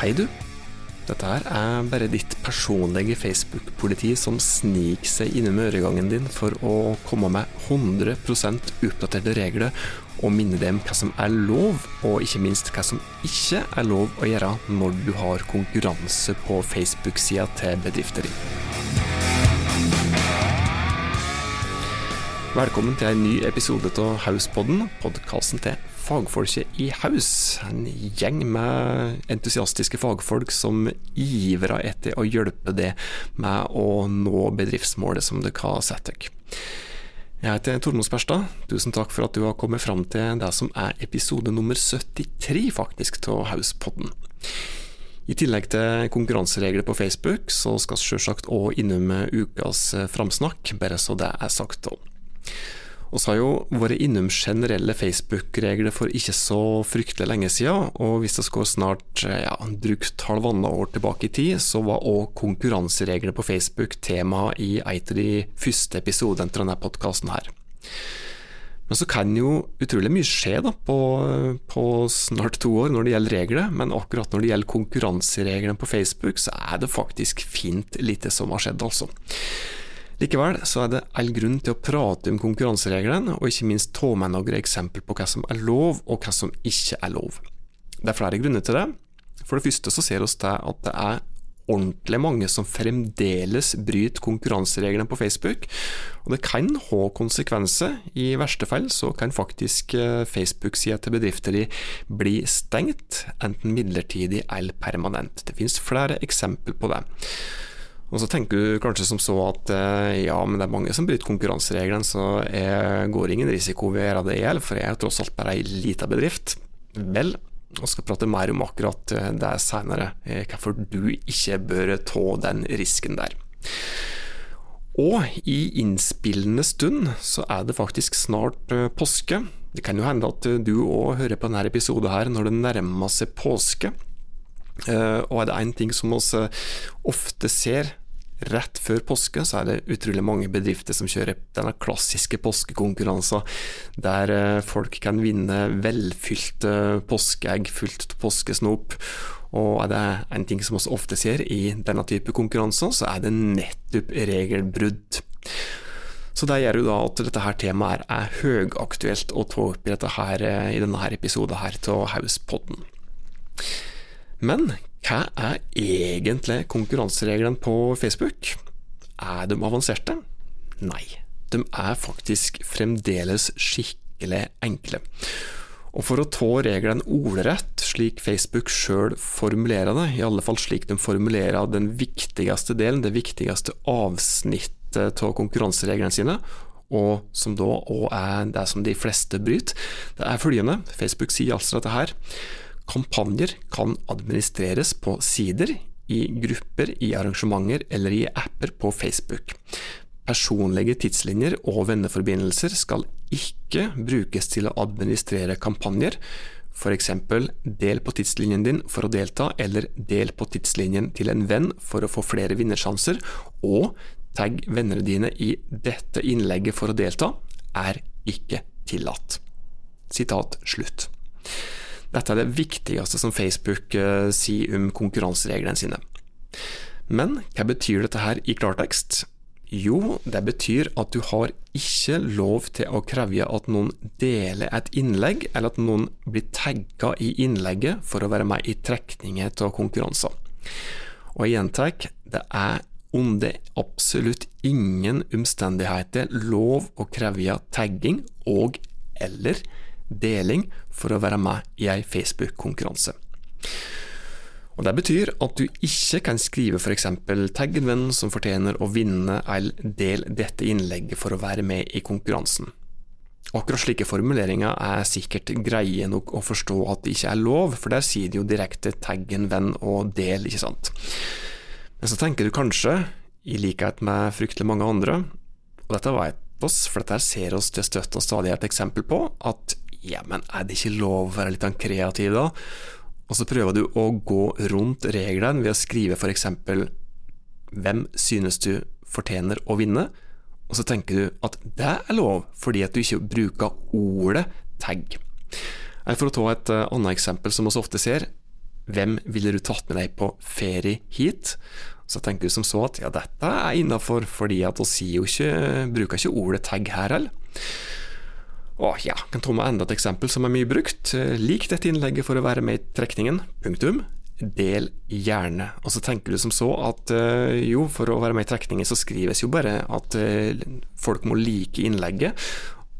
Hei, du. Dette her er bare ditt personlige Facebook-politi som sniker seg innom øregangen din for å komme med 100% oppdaterte regler og minne dem hva som er lov, og ikke minst hva som ikke er lov å gjøre når du har konkurranse på Facebook-sida til bedrifter din. Velkommen til en ny episode av Hauspodden, podkasten til fagfolket i Haus. En gjeng med entusiastiske fagfolk som ivrer etter å hjelpe deg med å nå bedriftsmålet som dere har satt dere. Jeg heter Tormod Sperstad. Tusen takk for at du har kommet fram til det som er episode nummer 73 faktisk av Hauspodden. I tillegg til konkurranseregler på Facebook, så skal vi selvsagt òg innom ukas framsnakk, bare så det er sagt òg. Vi har jo vært innom generelle Facebook-regler for ikke så fryktelig lenge siden, og hvis det går snart ja, drygt halvannet år tilbake i tid, så var òg konkurranseregler på Facebook tema i en av de første episodene til denne podkasten her. Men så kan jo utrolig mye skje da, på, på, snart to år når det gjelder regler, men akkurat når det gjelder konkurransereglene på Facebook, så er det faktisk fint lite som har skjedd, altså. Likevel så er det all grunn til å prate om konkurransereglene, og ikke minst ta med noen eksempler på hva som er lov, og hva som ikke er lov. Det er flere grunner til det. For det første så ser vi at det er ordentlig mange som fremdeles bryter konkurransereglene på Facebook, og det kan ha konsekvenser. I verste fall så kan faktisk eh, Facebook-sida til bedrifter bli stengt, enten midlertidig eller permanent. Det finnes flere eksempler på det. Og så tenker du kanskje som så at eh, ja, men det er mange som bryter konkurransereglene, så jeg går ingen risiko ved å gjøre det i hjel, for jeg er tross alt bare ei lita bedrift. Vel, og skal prate mer om akkurat eh, det senere, eh, hvorfor du ikke bør ta den risken der. Og i innspillende stund så er det faktisk snart påske. Det kan jo hende at du òg hører på denne episoden her når det nærmer seg påske. Og er det én ting som vi ofte ser rett før påske så er det utrolig mange bedrifter som kjører denne klassiske påskekonkurransen, der eh, folk kan vinne velfylte påskeegg fullt av påskesnop. Og er det en ting som vi ofte ser i denne type konkurranser, så er det nettopp regelbrudd. Så det gjør jo da at dette her temaet er høyaktuelt å ta opp i, her, eh, i denne episoden her av Hauspodden. Men hva er egentlig konkurransereglene på Facebook? Er de avanserte? Nei, de er faktisk fremdeles skikkelig enkle. Og for å ta reglene ordrett, slik Facebook sjøl formulerer det, i alle fall slik de formulerer den viktigste delen, det viktigste avsnittet av konkurransereglene sine, og som da òg er det som de fleste bryter, det er følgende, Facebook sier altså dette her. Kampanjer kan administreres på sider, i grupper, i arrangementer eller i apper på Facebook. Personlige tidslinjer og venneforbindelser skal ikke brukes til å administrere kampanjer, f.eks. del på tidslinjen din for å delta, eller del på tidslinjen til en venn for å få flere vinnersjanser, og tagg vennene dine i dette innlegget for å delta, er ikke tillatt. Sitat slutt. Dette er det viktigste som Facebook uh, sier om konkurransereglene sine. Men hva betyr dette her i klartekst? Jo, det betyr at du har ikke lov til å kreve at noen deler et innlegg, eller at noen blir tagga i innlegget for å være med i trekninger av konkurranser. Og jeg gjentar, det er under absolutt ingen omstendigheter lov å kreve tagging og eller deling for å være med i ei Facebook-konkurranse. Og Det betyr at du ikke kan skrive f.eks. 'tagg en venn som fortjener å vinne eller del dette innlegget for å være med i konkurransen'. Akkurat slike formuleringer er sikkert greie nok å forstå at det ikke er lov, for der sier de jo direkte 'tagg en venn' og 'del', ikke sant. Men så tenker du kanskje, i likhet med fryktelig mange andre, og dette vet oss, for dette ser oss til støtte og stadig et eksempel på, at ja, men er det ikke lov å være litt kreativ da? Og så prøver du å gå rundt reglene ved å skrive f.eks.: Hvem synes du fortjener å vinne? Og så tenker du at det er lov, fordi at du ikke bruker ordet tagg. For å ta et eh, annet eksempel som vi ofte ser. hvem ville du tatt med deg på ferie hit? Så tenker du som så at ja, dette er innafor, fordi at vi bruker ikke ordet tagg her heller. Og ja, kan med enda et eksempel som er mye brukt. Lik dette innlegget for å være med i trekningen. Punktum. Del gjerne. Og så tenker du som så at uh, jo, for å være med i trekningen så skrives jo bare at uh, folk må like innlegget,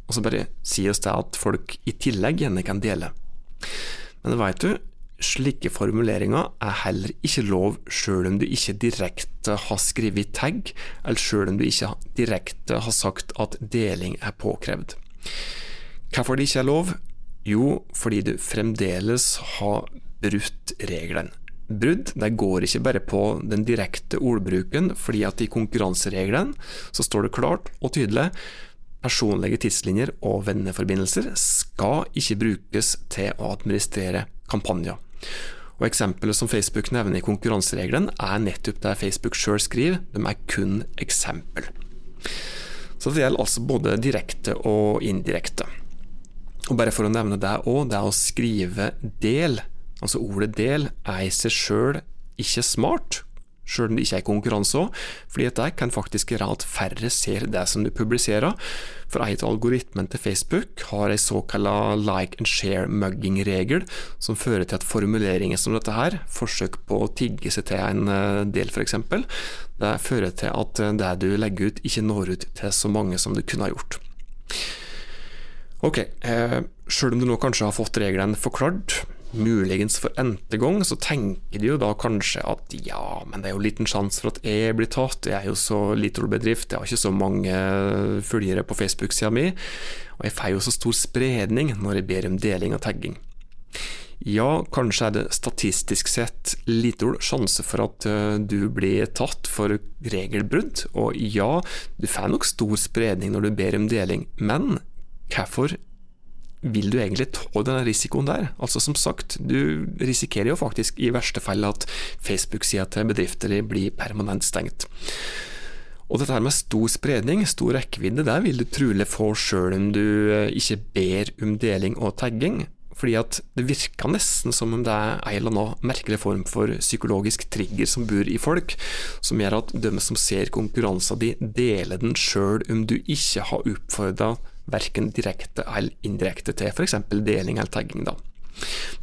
og så bare sies det at folk i tillegg gjerne kan dele. Men veit du, slike formuleringer er heller ikke lov sjøl om du ikke direkte har skrevet tagg, eller sjøl om du ikke direkte har sagt at deling er påkrevd. Hvorfor det ikke er lov? Jo, fordi du fremdeles har brutt reglene. Brudd det går ikke bare på den direkte ordbruken, fordi at i konkurransereglene så står det klart og tydelig personlige tidslinjer og venneforbindelser skal ikke brukes til å administrere kampanjer. Og Eksempelet som Facebook nevner i konkurransereglene, er nettopp det Facebook sjøl skriver, de er kun eksempel. Så det gjelder altså både direkte og indirekte. Og bare for å nevne det òg, det å skrive del, altså ordet del, er i seg sjøl ikke smart, sjøl om det ikke er konkurranse òg, fordi det kan faktisk gjøre at færre ser det som du publiserer. For et av algoritmene til Facebook har en såkalt like and share-mugging-regel, som fører til at formuleringer som dette her, forsøk på å tigge seg til en eh, del f.eks., det fører til at det du legger ut, ikke når ut til så mange som du kunne ha gjort. Ok, eh, sjøl om du nå kanskje har fått reglene forklart, muligens for n-te gang, så tenker du jo da kanskje at ja, men det er jo liten sjanse for at jeg blir tatt, jeg er jo så liten bedrift, jeg har ikke så mange følgere på Facebook-sida mi, og jeg får jo så stor spredning når jeg ber om deling og tagging. Ja, kanskje er det statistisk sett liten sjanse for at eh, du blir tatt for regelbrudd, og ja, du får nok stor spredning når du ber om deling, men hvorfor vil du egentlig ta denne risikoen der? Altså Som sagt, du risikerer jo faktisk i verste fall at Facebook-sida til bedrifter blir permanent stengt. Og dette her med stor spredning, stor rekkevidde, det vil du trolig få sjøl om du eh, ikke ber om deling og tagging. Fordi at det virker nesten som om det er en eller annen merkelig form for psykologisk trigger som bor i folk, som gjør at de som ser konkurransen din, deler den sjøl om du ikke har oppfordra verken direkte eller indirekte til f.eks. deling eller tagging. da.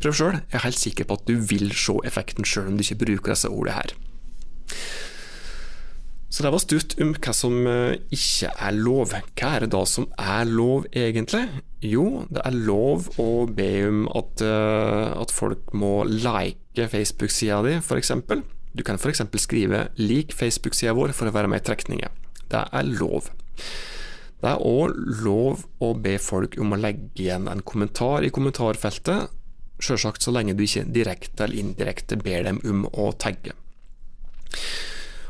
Prøv sjøl, jeg er helt sikker på at du vil se effekten sjøl om du ikke bruker disse ordene her. Så det var stutt om hva som eh, ikke er lov. Hva er det da som er lov, egentlig? Jo, det er lov å be om at, uh, at folk må like Facebook-sida di, f.eks. Du kan f.eks. skrive 'lik Facebook-sida vår' for å være med i trekninger. Det er lov. Det er òg lov å be folk om å legge igjen en kommentar i kommentarfeltet, sjølsagt så lenge du ikke direkte eller indirekte ber dem om å tagge.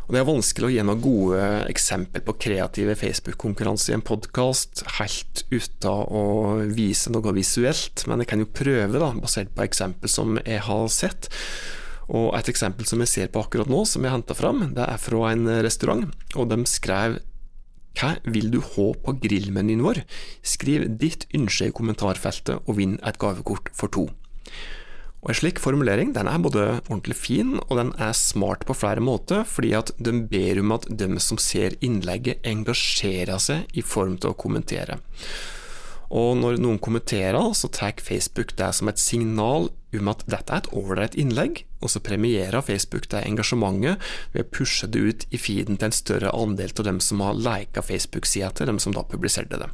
Og Det er vanskelig å gi noen gode eksempel på kreative Facebook-konkurranser i en podkast, helt uten å vise noe visuelt, men jeg kan jo prøve, da, basert på eksempel som jeg har sett. Og Et eksempel som jeg ser på akkurat nå, som jeg henta fram, det er fra en restaurant, og de skrev hva vil du ha på grillmenyen vår? Skriv ditt ønske i kommentarfeltet og vinn et gavekort for to. Og En slik formulering den er både ordentlig fin og den er smart på flere måter, fordi at de ber om at de som ser innlegget, engasjerer seg i form til å kommentere. Og når noen kommenterer, så tar Facebook det som et signal om at dette er et ålreit innlegg, og så premierer Facebook det engasjementet ved å pushe det ut i feeden til en større andel av dem som har lika Facebook-sida til dem som da publiserte det.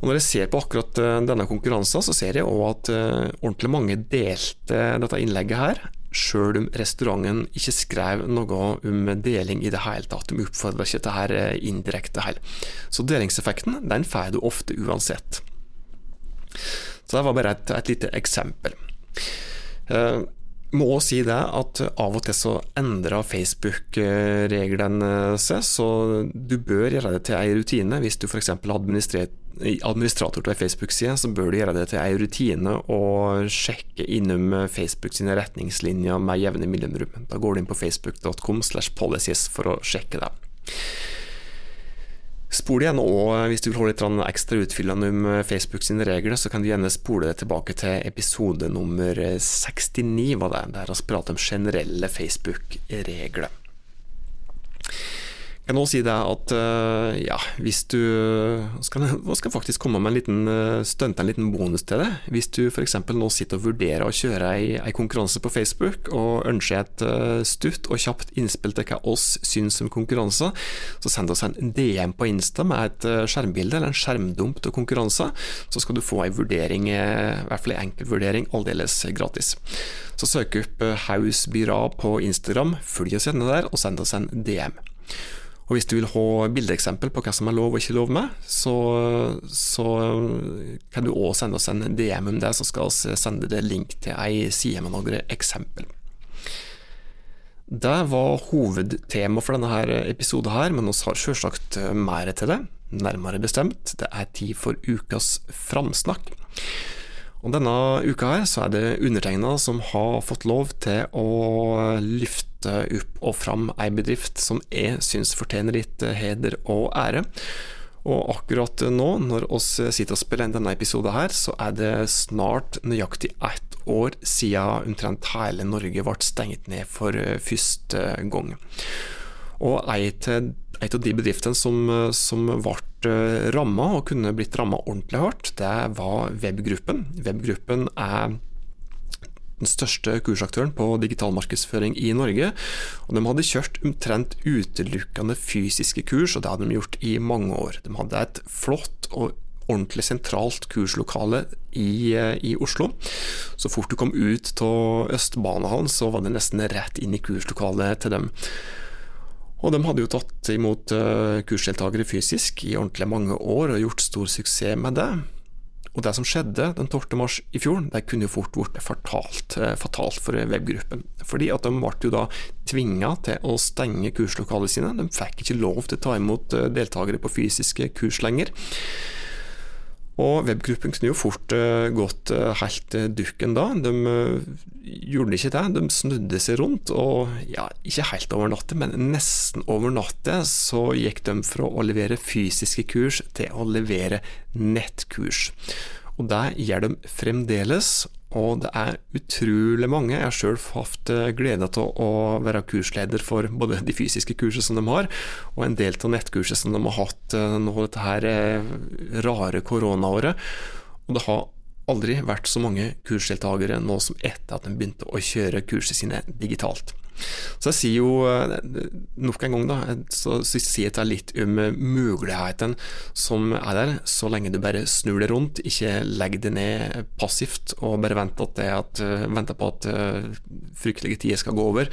Og Når jeg ser på akkurat eh, denne konkurransen, så ser jeg òg at uh, ordentlig mange delte dette innlegget her, sjøl om restauranten ikke skrev noe om deling i det hele tatt. De oppfordra ikke til her eh, indirekte heller. Så delingseffekten den får du ofte uansett. Så det var bare et, et lite eksempel. Uh, må si det at av og til så endrer Facebook-reglene seg, så du bør gjøre det til ei rutine. Hvis du f.eks. administrator til ei Facebook-side, så bør du gjøre det til ei rutine og sjekke innom Facebook sine retningslinjer med jevne mellomrom. Da går du inn på facebook.com slash policies for å sjekke det. Spol igjen, og hvis du vil holde litt ekstra utfyllende om Facebook sine regler, så kan du gjerne spole det tilbake til episode nummer 69, var det, der vi prater om generelle Facebook-regler. Jeg kan også si det at uh, ja, hvis du skal, skal faktisk komme med en liten uh, stunt, en liten bonus til det. Hvis du f.eks. nå sitter og vurderer å kjøre ei, ei konkurranse på Facebook, og ønsker et uh, stutt og kjapt innspill til hva oss syns om konkurranser, så send oss en DM på Insta med et skjermbilde eller en skjermdump til konkurranser, så skal du få ei vurdering, i hvert fall ei enkel vurdering, aldeles gratis. Så søk opp Haus Byra på Instagram, følg oss gjerne der, og send oss en DM. Og hvis du vil ha bildeeksempel på hva som er lov og ikke lov med, så, så kan du òg sende oss en DM om det, så skal vi sende deg link til ei side med noen eksempel. Det var hovedtema for denne episoden, her, men vi har selvsagt mer til det. Nærmere bestemt, det er tid for ukas framsnakk. Og Denne uka her så er det undertegna som har fått lov til å lyfte opp og fram ei bedrift som jeg syns fortjener litt heder og ære. Og akkurat nå, når oss sitter og spiller inn denne episoden her, så er det snart nøyaktig ett år siden omtrent hele Norge ble stengt ned for første gang. Og et av de bedriftene som, som ble Eh, ramma, og kunne blitt ramma ordentlig hardt, det var Webgruppen. Webgruppen er den største kursaktøren på digitalmarkedsføring i Norge. og De hadde kjørt omtrent utelukkende fysiske kurs, og det hadde de gjort i mange år. De hadde et flott og ordentlig sentralt kurslokale i, eh, i, Oslo. Så fort du kom ut av Østbanehallen, så var det nesten rett inn i kurslokalet til dem. Og de hadde jo tatt imot uh, kursdeltakere fysisk i ordentlig mange år og gjort stor suksess med det. Og det som skjedde den 12. mars i fjor, det kunne jo fort blitt fatalt, uh, fatalt for webgruppen. Fordi at de ble jo da tvinga til å stenge kurslokalene sine. De fikk ikke lov til å ta imot uh, deltakere på fysiske kurs lenger. Og webgruppen kunne jo fort uh, gått uh, helt uh, dukken da. De gjorde ikke det, de snudde seg rundt, og ja, ikke helt over natta, men nesten over natta så gikk de fra å levere fysiske kurs til å levere nettkurs. Og det gjør de fremdeles, og det er utrolig mange. Jeg har sjøl hatt eh, glede av å være kursleder for både de fysiske kursene som de har, og en del av nettkurset som de har hatt eh, nå dette her eh, rare koronaåret. Og det har aldri vært så mange kursdeltakere nå som etter at de begynte å kjøre kursene sine digitalt. Så jeg sier jo eh, nok en gang, da, så, sier jeg litt om muligheten som er der, så lenge du bare snur deg rundt, ikke legger det ned passivt og bare venter, at eh, venter på at uh, fryktelige tider skal gå over.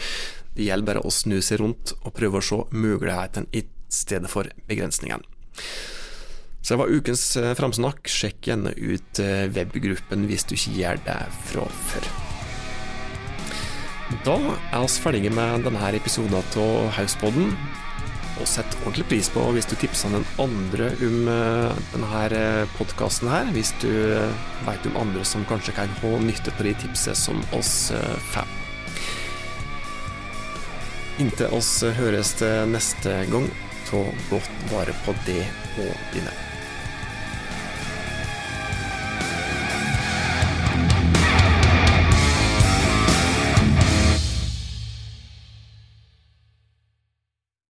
Det gjelder bare å snu seg rundt og prøve å se muligheten i stedet for begrensningene. Så det var ukens framsnakk. Sjekk gjerne ut webgruppen hvis du ikke gjør det fra før. Da er vi ferdige med denne episoden av Hauspodden. Og sett ordentlig pris på hvis du tipser den andre om eh, denne eh, podkasten her. Hvis du veit om andre som kanskje kan ha nytte på de tipsene som oss får. Inntil oss høres neste gang, ta godt vare på det og dine.